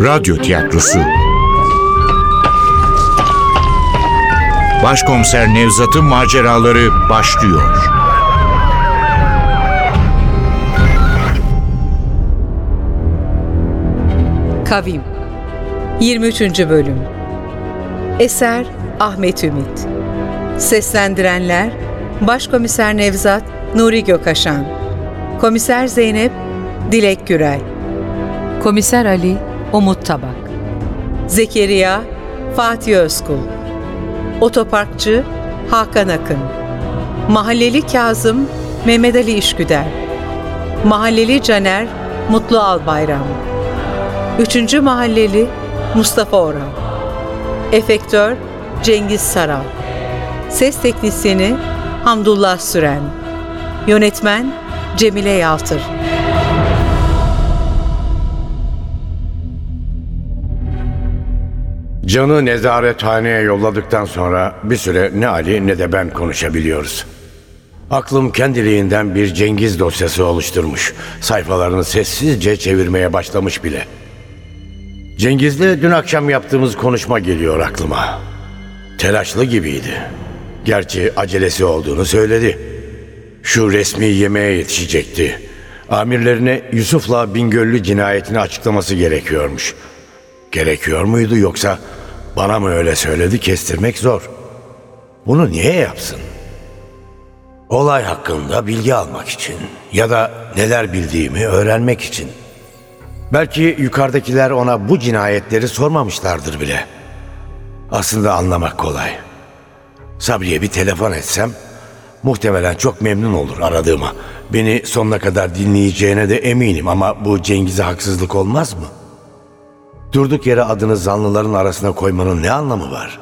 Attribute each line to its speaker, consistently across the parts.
Speaker 1: Radyo Tiyatrosu Başkomiser Nevzat'ın maceraları başlıyor.
Speaker 2: Kavim 23. Bölüm Eser Ahmet Ümit Seslendirenler Başkomiser Nevzat Nuri Gökaşan Komiser Zeynep Dilek Gürel Komiser Ali Umut Tabak. Zekeriya Fatih Özkul. Otoparkçı Hakan Akın. Mahalleli Kazım Mehmet Ali İşgüder. Mahalleli Caner Mutlu Albayram. Üçüncü Mahalleli Mustafa Oral Efektör Cengiz Saral. Ses Teknisyeni Hamdullah Süren. Yönetmen Cemile Yaltır
Speaker 3: Can'ı nezarethaneye yolladıktan sonra bir süre ne Ali ne de ben konuşabiliyoruz. Aklım kendiliğinden bir Cengiz dosyası oluşturmuş. Sayfalarını sessizce çevirmeye başlamış bile. Cengiz'le dün akşam yaptığımız konuşma geliyor aklıma. Telaşlı gibiydi. Gerçi acelesi olduğunu söyledi. Şu resmi yemeğe yetişecekti. Amirlerine Yusuf'la Bingöllü cinayetini açıklaması gerekiyormuş. Gerekiyor muydu yoksa bana mı öyle söyledi kestirmek zor. Bunu niye yapsın? Olay hakkında bilgi almak için ya da neler bildiğimi öğrenmek için. Belki yukarıdakiler ona bu cinayetleri sormamışlardır bile. Aslında anlamak kolay. Sabriye bir telefon etsem muhtemelen çok memnun olur aradığıma. Beni sonuna kadar dinleyeceğine de eminim ama bu Cengiz'e haksızlık olmaz mı? Durduk yere adını zanlıların arasına koymanın ne anlamı var?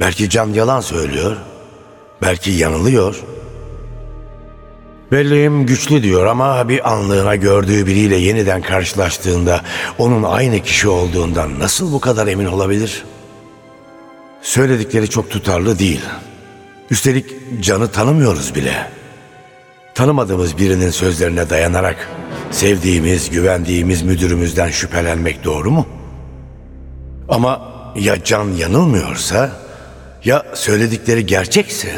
Speaker 3: Belki Can yalan söylüyor, belki yanılıyor. Belleğim güçlü diyor ama bir anlığına gördüğü biriyle yeniden karşılaştığında onun aynı kişi olduğundan nasıl bu kadar emin olabilir? Söyledikleri çok tutarlı değil. Üstelik Can'ı tanımıyoruz bile. Tanımadığımız birinin sözlerine dayanarak sevdiğimiz, güvendiğimiz müdürümüzden şüphelenmek doğru mu? Ama ya Can yanılmıyorsa, ya söyledikleri gerçekse?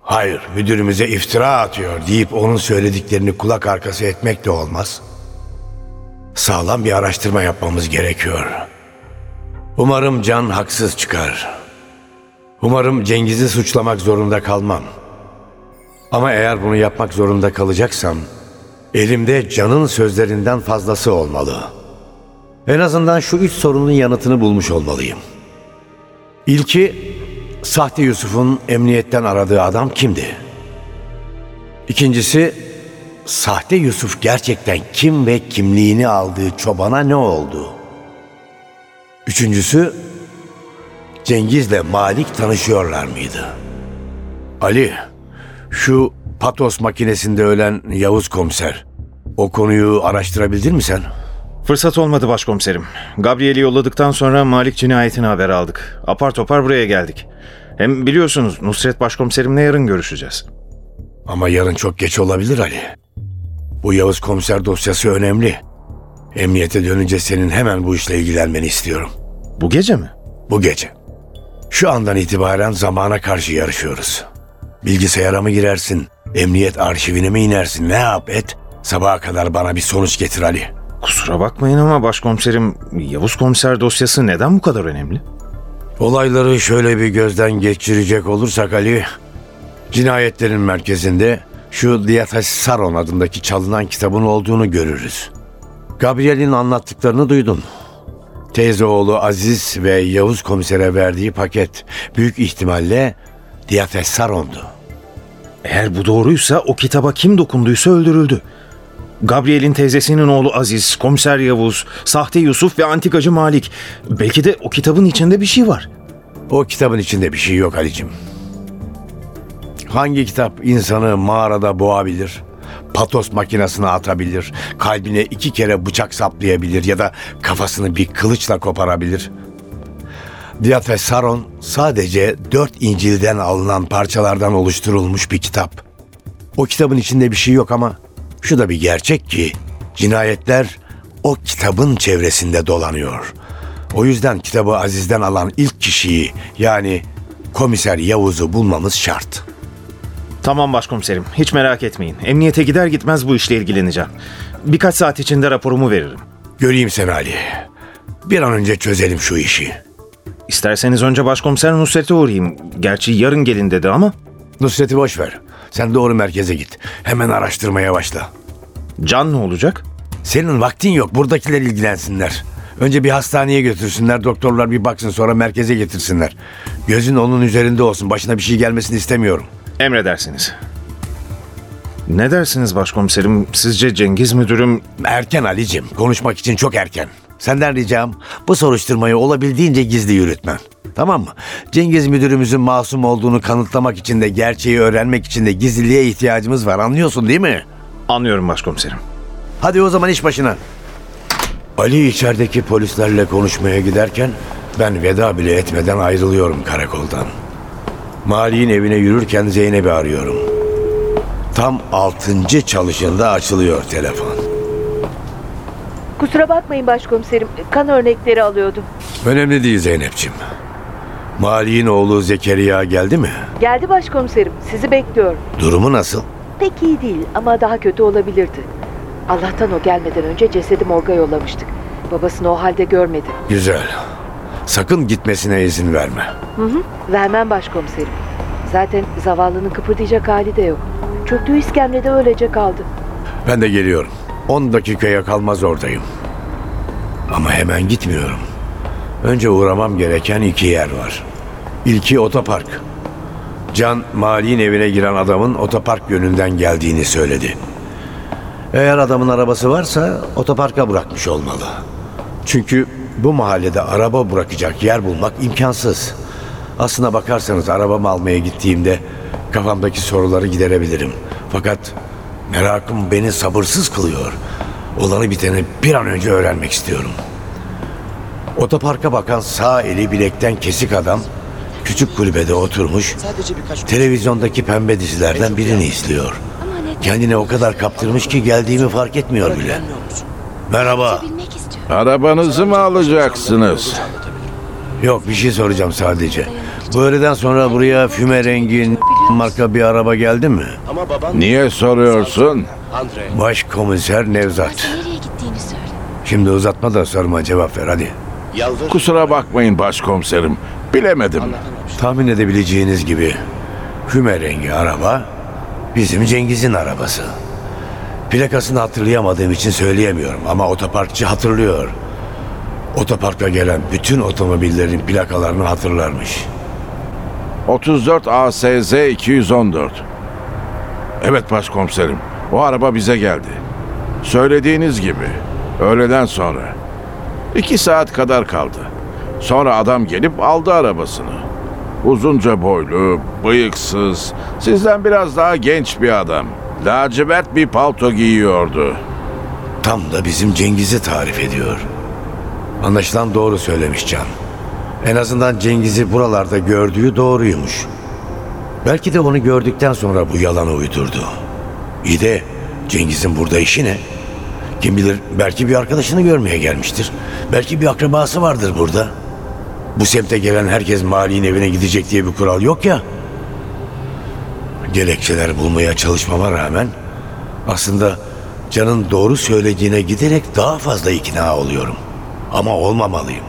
Speaker 3: Hayır, müdürümüze iftira atıyor deyip onun söylediklerini kulak arkası etmek de olmaz. Sağlam bir araştırma yapmamız gerekiyor. Umarım Can haksız çıkar. Umarım Cengiz'i suçlamak zorunda kalmam. Ama eğer bunu yapmak zorunda kalacaksam, elimde Can'ın sözlerinden fazlası olmalı. En azından şu üç sorunun yanıtını bulmuş olmalıyım. İlki, sahte Yusuf'un emniyetten aradığı adam kimdi? İkincisi, sahte Yusuf gerçekten kim ve kimliğini aldığı çobana ne oldu? Üçüncüsü, Cengiz'le Malik tanışıyorlar mıydı? Ali, şu patos makinesinde ölen Yavuz komiser, o konuyu araştırabildin mi sen?
Speaker 4: Fırsat olmadı başkomiserim. Gabriel'i yolladıktan sonra Malik cinayetini haber aldık. Apar topar buraya geldik. Hem biliyorsunuz Nusret başkomiserimle yarın görüşeceğiz.
Speaker 3: Ama yarın çok geç olabilir Ali. Bu Yavuz komiser dosyası önemli. Emniyete dönünce senin hemen bu işle ilgilenmeni istiyorum.
Speaker 4: Bu gece mi?
Speaker 3: Bu gece. Şu andan itibaren zamana karşı yarışıyoruz. Bilgisayara mı girersin, emniyet arşivine mi inersin, ne yap et, sabaha kadar bana bir sonuç getir Ali.
Speaker 4: Kusura bakmayın ama başkomiserim Yavuz komiser dosyası neden bu kadar önemli?
Speaker 3: Olayları şöyle bir gözden geçirecek olursak Ali, cinayetlerin merkezinde şu Diyatas Saron adındaki çalınan kitabın olduğunu görürüz. Gabriel'in anlattıklarını duydun. Teyze oğlu Aziz ve Yavuz komisere verdiği paket büyük ihtimalle Diyates Saron'du.
Speaker 4: Eğer bu doğruysa o kitaba kim dokunduysa öldürüldü. Gabriel'in teyzesinin oğlu Aziz, komiser Yavuz, sahte Yusuf ve antikacı Malik. Belki de o kitabın içinde bir şey var.
Speaker 3: O kitabın içinde bir şey yok Ali'cim. Hangi kitap insanı mağarada boğabilir, patos makinesine atabilir, kalbine iki kere bıçak saplayabilir ya da kafasını bir kılıçla koparabilir? Diyates Saron sadece dört İncil'den alınan parçalardan oluşturulmuş bir kitap. O kitabın içinde bir şey yok ama şu da bir gerçek ki cinayetler o kitabın çevresinde dolanıyor. O yüzden kitabı Aziz'den alan ilk kişiyi yani komiser Yavuz'u bulmamız şart.
Speaker 4: Tamam başkomiserim. Hiç merak etmeyin. Emniyete gider gitmez bu işle ilgileneceğim. Birkaç saat içinde raporumu veririm.
Speaker 3: Göreyim seni Ali. Bir an önce çözelim şu işi.
Speaker 4: İsterseniz önce başkomiser Nusret'e uğrayayım. Gerçi yarın gelin dedi ama.
Speaker 3: Nusret'i boş ver. Sen doğru merkeze git. Hemen araştırmaya başla.
Speaker 4: Can ne olacak?
Speaker 3: Senin vaktin yok. Buradakiler ilgilensinler. Önce bir hastaneye götürsünler. Doktorlar bir baksın sonra merkeze getirsinler. Gözün onun üzerinde olsun. Başına bir şey gelmesini istemiyorum.
Speaker 4: Emredersiniz. Ne dersiniz başkomiserim? Sizce Cengiz müdürüm...
Speaker 3: Erken Ali'cim. Konuşmak için çok erken. Senden ricam bu soruşturmayı olabildiğince gizli yürütmen. Tamam mı? Cengiz müdürümüzün masum olduğunu kanıtlamak için de gerçeği öğrenmek için de gizliliğe ihtiyacımız var. Anlıyorsun değil mi?
Speaker 4: Anlıyorum başkomiserim.
Speaker 3: Hadi o zaman iş başına. Ali içerideki polislerle konuşmaya giderken ben veda bile etmeden ayrılıyorum karakoldan. Mali'nin evine yürürken Zeynep'i arıyorum. Tam altıncı çalışında açılıyor telefon.
Speaker 5: Kusura bakmayın başkomiserim. Kan örnekleri alıyordum.
Speaker 3: Önemli değil Zeynep'ciğim. Mali'nin oğlu Zekeriya geldi mi?
Speaker 5: Geldi başkomiserim. Sizi bekliyorum.
Speaker 3: Durumu nasıl?
Speaker 5: Pek iyi değil ama daha kötü olabilirdi. Allah'tan o gelmeden önce cesedi morga yollamıştık. Babasını o halde görmedi.
Speaker 3: Güzel. Sakın gitmesine izin verme.
Speaker 5: Hı hı. Vermem başkomiserim. Zaten zavallının kıpırdayacak hali de yok. Çöktüğü iskemlede öylece kaldı.
Speaker 3: Ben de geliyorum. 10 dakikaya kalmaz oradayım. Ama hemen gitmiyorum. Önce uğramam gereken iki yer var. İlki otopark. Can Mali'nin evine giren adamın otopark yönünden geldiğini söyledi. Eğer adamın arabası varsa otoparka bırakmış olmalı. Çünkü bu mahallede araba bırakacak yer bulmak imkansız. Aslına bakarsanız arabamı almaya gittiğimde kafamdaki soruları giderebilirim. Fakat merakım beni sabırsız kılıyor. Olanı biteni bir an önce öğrenmek istiyorum. Otoparka bakan sağ eli bilekten kesik adam küçük kulübede oturmuş televizyondaki pembe dizilerden birini izliyor. Kendine o kadar kaptırmış ki geldiğimi fark etmiyor bile. Merhaba.
Speaker 6: Arabanızı mı alacaksınız?
Speaker 3: Yok bir şey soracağım sadece. Bu öğleden sonra buraya füme rengi marka bir araba geldi mi?
Speaker 6: Niye soruyorsun?
Speaker 3: Başkomiser Nevzat.
Speaker 7: Nereye gittiğini söyle.
Speaker 3: Şimdi uzatma da sorma cevap ver hadi.
Speaker 6: Kusura bakmayın başkomiserim. Bilemedim.
Speaker 3: Tahmin edebileceğiniz gibi füme rengi araba bizim Cengiz'in arabası. Plakasını hatırlayamadığım için söyleyemiyorum ama otoparkçı hatırlıyor. Otoparka gelen bütün otomobillerin plakalarını hatırlarmış.
Speaker 6: 34 ASZ 214. Evet başkomiserim. O araba bize geldi. Söylediğiniz gibi. Öğleden sonra. İki saat kadar kaldı. Sonra adam gelip aldı arabasını. Uzunca boylu, bıyıksız, sizden biraz daha genç bir adam. Lacivert bir palto giyiyordu.
Speaker 3: Tam da bizim Cengiz'i tarif ediyor. Anlaşılan doğru söylemiş Can. En azından Cengiz'i buralarda gördüğü doğruymuş. Belki de onu gördükten sonra bu yalanı uydurdu. İyi de Cengiz'in burada işi ne? Kim bilir belki bir arkadaşını görmeye gelmiştir. Belki bir akrabası vardır burada. Bu semte gelen herkes Mali'nin evine gidecek diye bir kural yok ya. Gerekçeler bulmaya çalışmama rağmen aslında Can'ın doğru söylediğine giderek daha fazla ikna oluyorum. Ama olmamalıyım.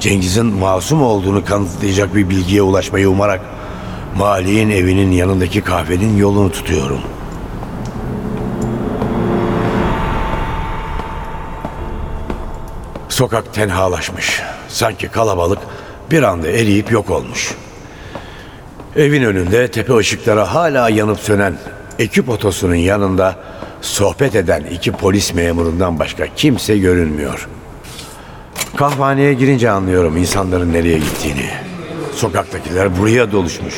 Speaker 3: Cengiz'in masum olduğunu kanıtlayacak bir bilgiye ulaşmayı umarak Mali'nin evinin yanındaki kahvenin yolunu tutuyorum. Sokak tenhalaşmış. Sanki kalabalık bir anda eriyip yok olmuş. Evin önünde tepe ışıkları hala yanıp sönen ekip otosunun yanında sohbet eden iki polis memurundan başka kimse görünmüyor. Kahvaneye girince anlıyorum insanların nereye gittiğini. Sokaktakiler buraya doluşmuş.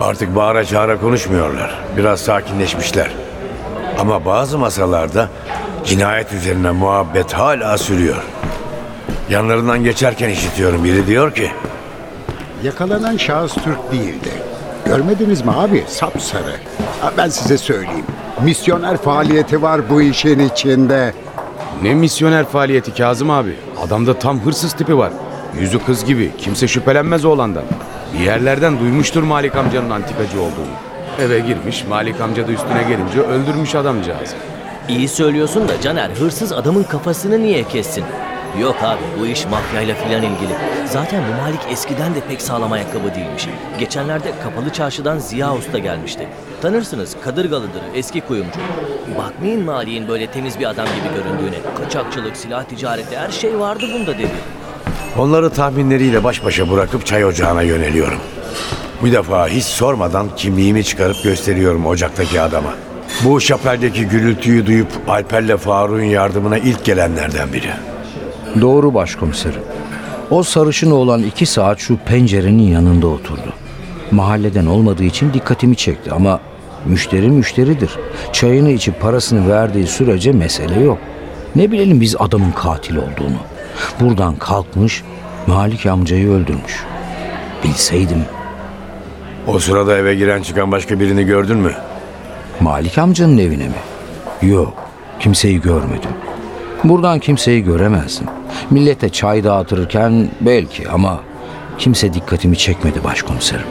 Speaker 3: Artık bağıra çağıra konuşmuyorlar. Biraz sakinleşmişler. Ama bazı masalarda cinayet üzerine muhabbet hala sürüyor. Yanlarından geçerken işitiyorum. Biri diyor ki
Speaker 8: Yakalanan şahıs Türk değildi. Görmediniz mi abi? Sapsarı. Ben size söyleyeyim. Misyoner faaliyeti var bu işin içinde.
Speaker 7: Ne misyoner faaliyeti Kazım abi. Adamda tam hırsız tipi var. Yüzü kız gibi. Kimse şüphelenmez oğlandan. Bir yerlerden duymuştur Malik amcanın antikacı olduğunu. Eve girmiş, Malik amca da üstüne gelince öldürmüş adamcağızı.
Speaker 9: İyi söylüyorsun da Caner hırsız adamın kafasını niye kessin? Yok abi bu iş mafyayla filan ilgili. Zaten bu Malik eskiden de pek sağlam ayakkabı değilmiş. Geçenlerde kapalı çarşıdan Ziya Usta gelmişti. Tanırsınız Kadırgalıdır eski kuyumcu. Bakmayın Malik'in böyle temiz bir adam gibi göründüğüne. Kaçakçılık, silah ticareti her şey vardı bunda dedi.
Speaker 3: Onları tahminleriyle baş başa bırakıp çay ocağına yöneliyorum. Bu defa hiç sormadan kimliğimi çıkarıp gösteriyorum ocaktaki adama. Bu şapeldeki gürültüyü duyup Alper'le Faruk'un yardımına ilk gelenlerden biri.
Speaker 10: Doğru başkomiserim. O sarışın olan iki saat şu pencerenin yanında oturdu. Mahalleden olmadığı için dikkatimi çekti ama müşteri müşteridir. Çayını içip parasını verdiği sürece mesele yok. Ne bilelim biz adamın katil olduğunu. Buradan kalkmış Malik amcayı öldürmüş. Bilseydim
Speaker 3: O sırada eve giren çıkan başka birini gördün mü?
Speaker 10: Malik amcanın evine mi? Yok, kimseyi görmedim. Buradan kimseyi göremezdim. Millete çay dağıtırken belki ama kimse dikkatimi çekmedi başkomiserim.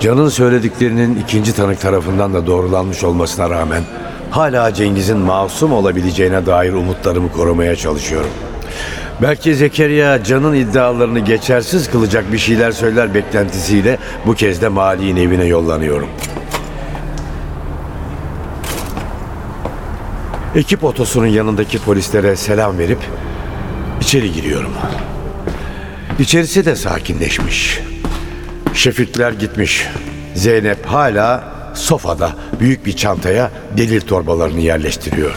Speaker 3: Can'ın söylediklerinin ikinci tanık tarafından da doğrulanmış olmasına rağmen hala Cengiz'in masum olabileceğine dair umutlarımı korumaya çalışıyorum. Belki Zekeriya Can'ın iddialarını geçersiz kılacak bir şeyler söyler beklentisiyle bu kez de Mali'nin evine yollanıyorum. Ekip otosunun yanındaki polislere selam verip içeri giriyorum. İçerisi de sakinleşmiş. Şefikler gitmiş. Zeynep hala sofada büyük bir çantaya delil torbalarını yerleştiriyor.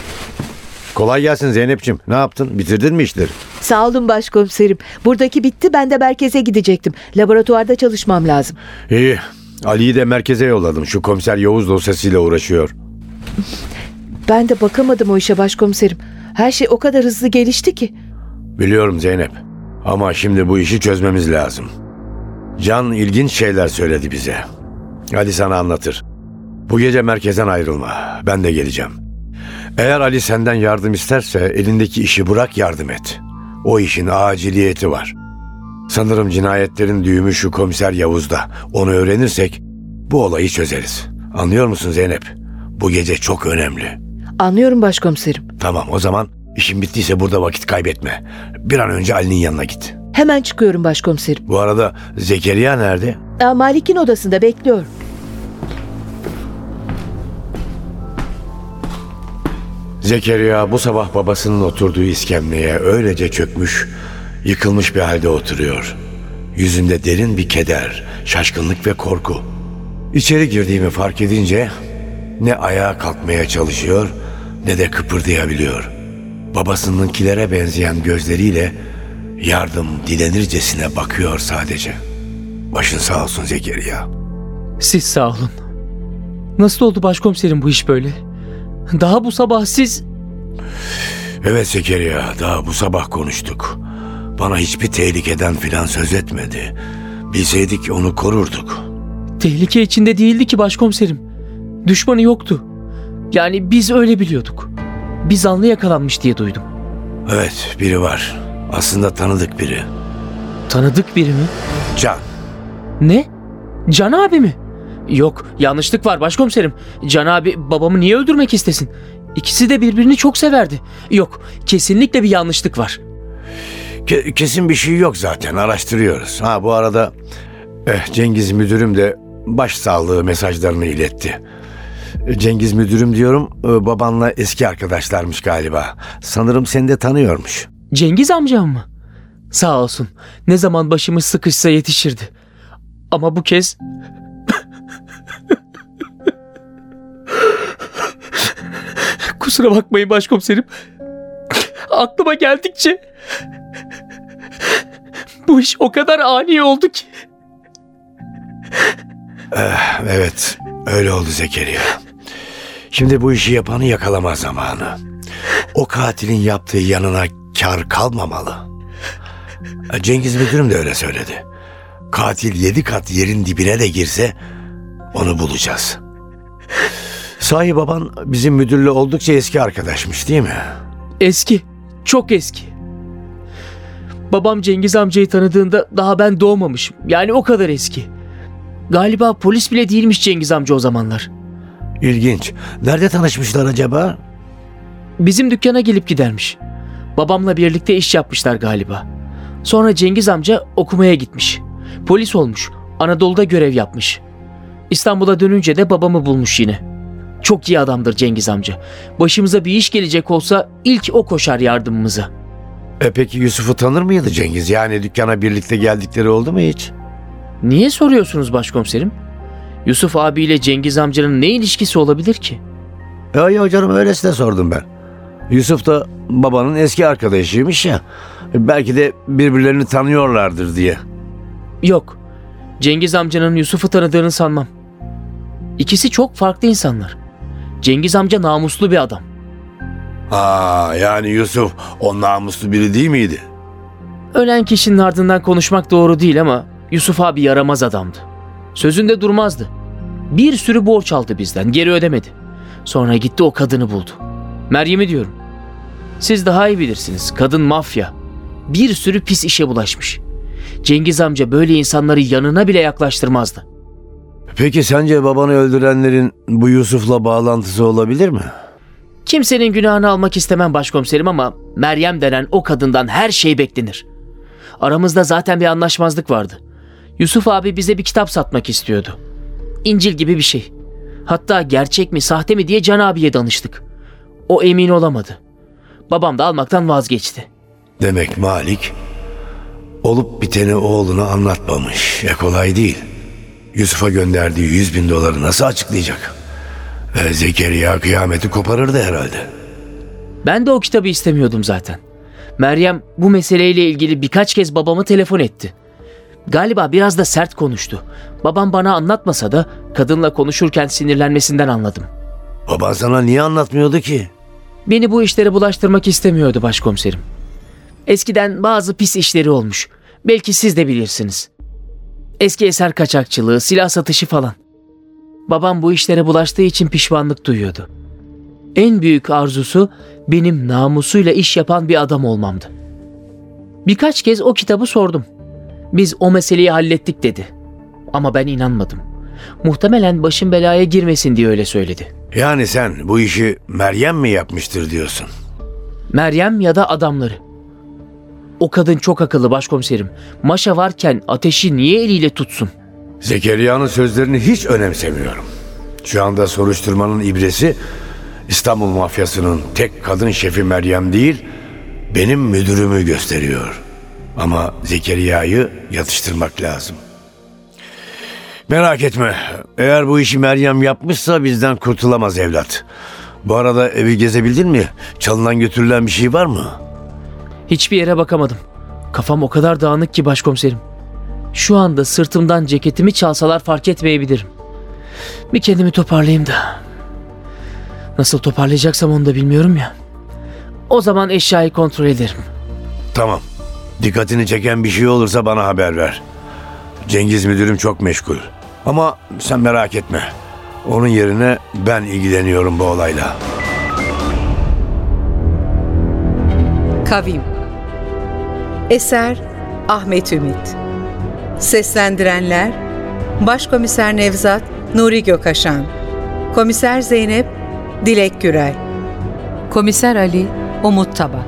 Speaker 3: Kolay gelsin Zeynep'ciğim. Ne yaptın? Bitirdin mi işleri?
Speaker 5: Sağ olun başkomiserim. Buradaki bitti ben de merkeze gidecektim. Laboratuvarda çalışmam lazım.
Speaker 3: İyi. Ali'yi de merkeze yolladım. Şu komiser Yavuz dosyasıyla uğraşıyor.
Speaker 5: Ben de bakamadım o işe başkomiserim. Her şey o kadar hızlı gelişti ki.
Speaker 3: Biliyorum Zeynep. Ama şimdi bu işi çözmemiz lazım. Can ilginç şeyler söyledi bize. Hadi sana anlatır. Bu gece merkezden ayrılma. Ben de geleceğim. Eğer Ali senden yardım isterse elindeki işi bırak yardım et. O işin aciliyeti var. Sanırım cinayetlerin düğümü şu komiser Yavuz'da. Onu öğrenirsek bu olayı çözeriz. Anlıyor musun Zeynep? Bu gece çok önemli.
Speaker 5: Anlıyorum başkomiserim.
Speaker 3: Tamam o zaman işin bittiyse burada vakit kaybetme. Bir an önce Ali'nin yanına git.
Speaker 5: Hemen çıkıyorum başkomiserim.
Speaker 3: Bu arada Zekeriya nerede?
Speaker 5: Aa, Malik'in odasında bekliyor.
Speaker 3: Zekeriya bu sabah babasının oturduğu iskemleye öylece çökmüş, yıkılmış bir halde oturuyor. Yüzünde derin bir keder, şaşkınlık ve korku. İçeri girdiğimi fark edince ne ayağa kalkmaya çalışıyor ne de kıpırdayabiliyor. Babasınınkilere benzeyen gözleriyle yardım dilenircesine bakıyor sadece. Başın sağ olsun Zekeriya.
Speaker 11: Siz sağ olun. Nasıl oldu başkomiserim bu iş böyle? Daha bu sabah siz...
Speaker 3: Evet Zekeriya, daha bu sabah konuştuk. Bana hiçbir tehlikeden filan söz etmedi. Bilseydik onu korurduk.
Speaker 11: Tehlike içinde değildi ki başkomiserim. Düşmanı yoktu. Yani biz öyle biliyorduk. Bir zanlı yakalanmış diye duydum.
Speaker 3: Evet, biri var. Aslında tanıdık biri.
Speaker 11: Tanıdık biri mi?
Speaker 3: Can.
Speaker 11: Ne? Can abi mi? Yok yanlışlık var başkomiserim. Can abi babamı niye öldürmek istesin? İkisi de birbirini çok severdi. Yok kesinlikle bir yanlışlık var.
Speaker 3: Ke- kesin bir şey yok zaten, araştırıyoruz. Ha bu arada eh, Cengiz müdürüm de başsağlığı mesajlarını iletti. Eh, Cengiz müdürüm diyorum, eh, babanla eski arkadaşlarmış galiba. Sanırım seni de tanıyormuş.
Speaker 11: Cengiz amcam mı? Sağ olsun. Ne zaman başımız sıkışsa yetişirdi. Ama bu kez... Kusura bakmayın başkomiserim. Aklıma geldikçe... Bu iş o kadar ani oldu ki.
Speaker 3: Evet, öyle oldu Zekeriya. Şimdi bu işi yapanı yakalama zamanı. O katilin yaptığı yanına kar kalmamalı. Cengiz müdürüm de öyle söyledi. Katil yedi kat yerin dibine de girse onu bulacağız. Sahi baban bizim müdürle oldukça eski arkadaşmış değil mi?
Speaker 11: Eski. Çok eski. Babam Cengiz amcayı tanıdığında daha ben doğmamışım. Yani o kadar eski. Galiba polis bile değilmiş Cengiz amca o zamanlar.
Speaker 3: İlginç. Nerede tanışmışlar acaba?
Speaker 11: Bizim dükkana gelip gidermiş. Babamla birlikte iş yapmışlar galiba. Sonra Cengiz amca okumaya gitmiş. Polis olmuş. Anadolu'da görev yapmış. İstanbul'a dönünce de babamı bulmuş yine. Çok iyi adamdır Cengiz amca. Başımıza bir iş gelecek olsa ilk o koşar yardımımıza.
Speaker 3: E peki Yusuf'u tanır mıydı Cengiz? Yani dükkana birlikte geldikleri oldu mu hiç?
Speaker 11: Niye soruyorsunuz başkomiserim? Yusuf abiyle Cengiz amcanın ne ilişkisi olabilir ki?
Speaker 3: Ya, ya canım öylesine sordum ben. Yusuf da babanın eski arkadaşıymış ya. Belki de birbirlerini tanıyorlardır diye.
Speaker 11: Yok. Cengiz amcanın Yusuf'u tanıdığını sanmam. İkisi çok farklı insanlar. Cengiz amca namuslu bir adam.
Speaker 3: Aa yani Yusuf o namuslu biri değil miydi?
Speaker 11: Ölen kişinin ardından konuşmak doğru değil ama Yusuf abi yaramaz adamdı. Sözünde durmazdı. Bir sürü borç aldı bizden, geri ödemedi. Sonra gitti o kadını buldu. Meryem'i diyorum. Siz daha iyi bilirsiniz. Kadın mafya. Bir sürü pis işe bulaşmış. Cengiz amca böyle insanları yanına bile yaklaştırmazdı.
Speaker 3: Peki sence babanı öldürenlerin bu Yusuf'la bağlantısı olabilir mi?
Speaker 11: Kimsenin günahını almak istemem başkomiserim ama Meryem denen o kadından her şey beklenir. Aramızda zaten bir anlaşmazlık vardı. Yusuf abi bize bir kitap satmak istiyordu. İncil gibi bir şey. Hatta gerçek mi sahte mi diye Can abiye danıştık. O emin olamadı. Babam da almaktan vazgeçti.
Speaker 3: Demek Malik olup biteni oğluna anlatmamış. E kolay değil. Yusuf'a gönderdiği 100 bin doları nasıl açıklayacak? E, Zekeriya kıyameti koparırdı herhalde.
Speaker 11: Ben de o kitabı istemiyordum zaten. Meryem bu meseleyle ilgili birkaç kez babamı telefon etti. Galiba biraz da sert konuştu. Babam bana anlatmasa da kadınla konuşurken sinirlenmesinden anladım.
Speaker 3: Baban sana niye anlatmıyordu ki?
Speaker 11: Beni bu işlere bulaştırmak istemiyordu başkomiserim. Eskiden bazı pis işleri olmuş. Belki siz de bilirsiniz. Eski eser kaçakçılığı, silah satışı falan. Babam bu işlere bulaştığı için pişmanlık duyuyordu. En büyük arzusu benim namusuyla iş yapan bir adam olmamdı. Birkaç kez o kitabı sordum. Biz o meseleyi hallettik dedi. Ama ben inanmadım. Muhtemelen başım belaya girmesin diye öyle söyledi.
Speaker 3: Yani sen bu işi Meryem mi yapmıştır diyorsun?
Speaker 11: Meryem ya da adamları. O kadın çok akıllı başkomiserim. Maşa varken ateşi niye eliyle tutsun?
Speaker 3: Zekeriya'nın sözlerini hiç önemsemiyorum. Şu anda soruşturmanın ibresi İstanbul mafyasının tek kadın şefi Meryem değil, benim müdürümü gösteriyor. Ama Zekeriya'yı yatıştırmak lazım. Merak etme. Eğer bu işi Meryem yapmışsa bizden kurtulamaz evlat. Bu arada evi gezebildin mi? Çalınan götürülen bir şey var mı?
Speaker 11: Hiçbir yere bakamadım. Kafam o kadar dağınık ki başkomiserim. Şu anda sırtımdan ceketimi çalsalar fark etmeyebilirim. Bir kendimi toparlayayım da. Nasıl toparlayacaksam onu da bilmiyorum ya. O zaman eşyayı kontrol ederim.
Speaker 3: Tamam. Dikkatini çeken bir şey olursa bana haber ver. Cengiz müdürüm çok meşgul. Ama sen merak etme. Onun yerine ben ilgileniyorum bu olayla.
Speaker 2: Kavim Eser Ahmet Ümit Seslendirenler Başkomiser Nevzat Nuri Gökaşan Komiser Zeynep Dilek Gürel Komiser Ali Umut Tabak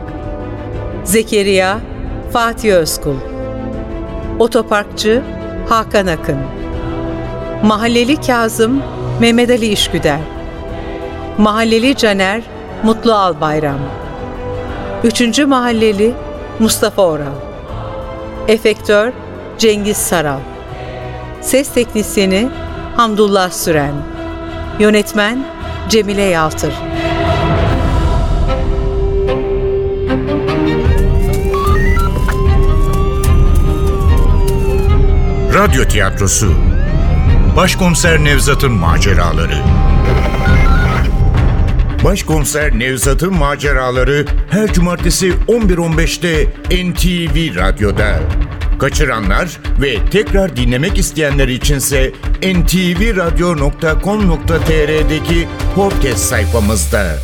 Speaker 2: Zekeriya Fatih Özkul. Otoparkçı Hakan Akın. Mahalleli Kazım Mehmet Ali İşgüder. Mahalleli Caner Mutlu Albayram. Üçüncü Mahalleli Mustafa Oral. Efektör Cengiz Saral. Ses Teknisyeni Hamdullah Süren. Yönetmen Cemile Yaltır
Speaker 1: Radyo tiyatrosu Başkomiser Nevzat'ın maceraları Başkomiser Nevzat'ın maceraları her cumartesi 11.15'te NTV Radyo'da. Kaçıranlar ve tekrar dinlemek isteyenler içinse ntvradio.com.tr'deki podcast sayfamızda.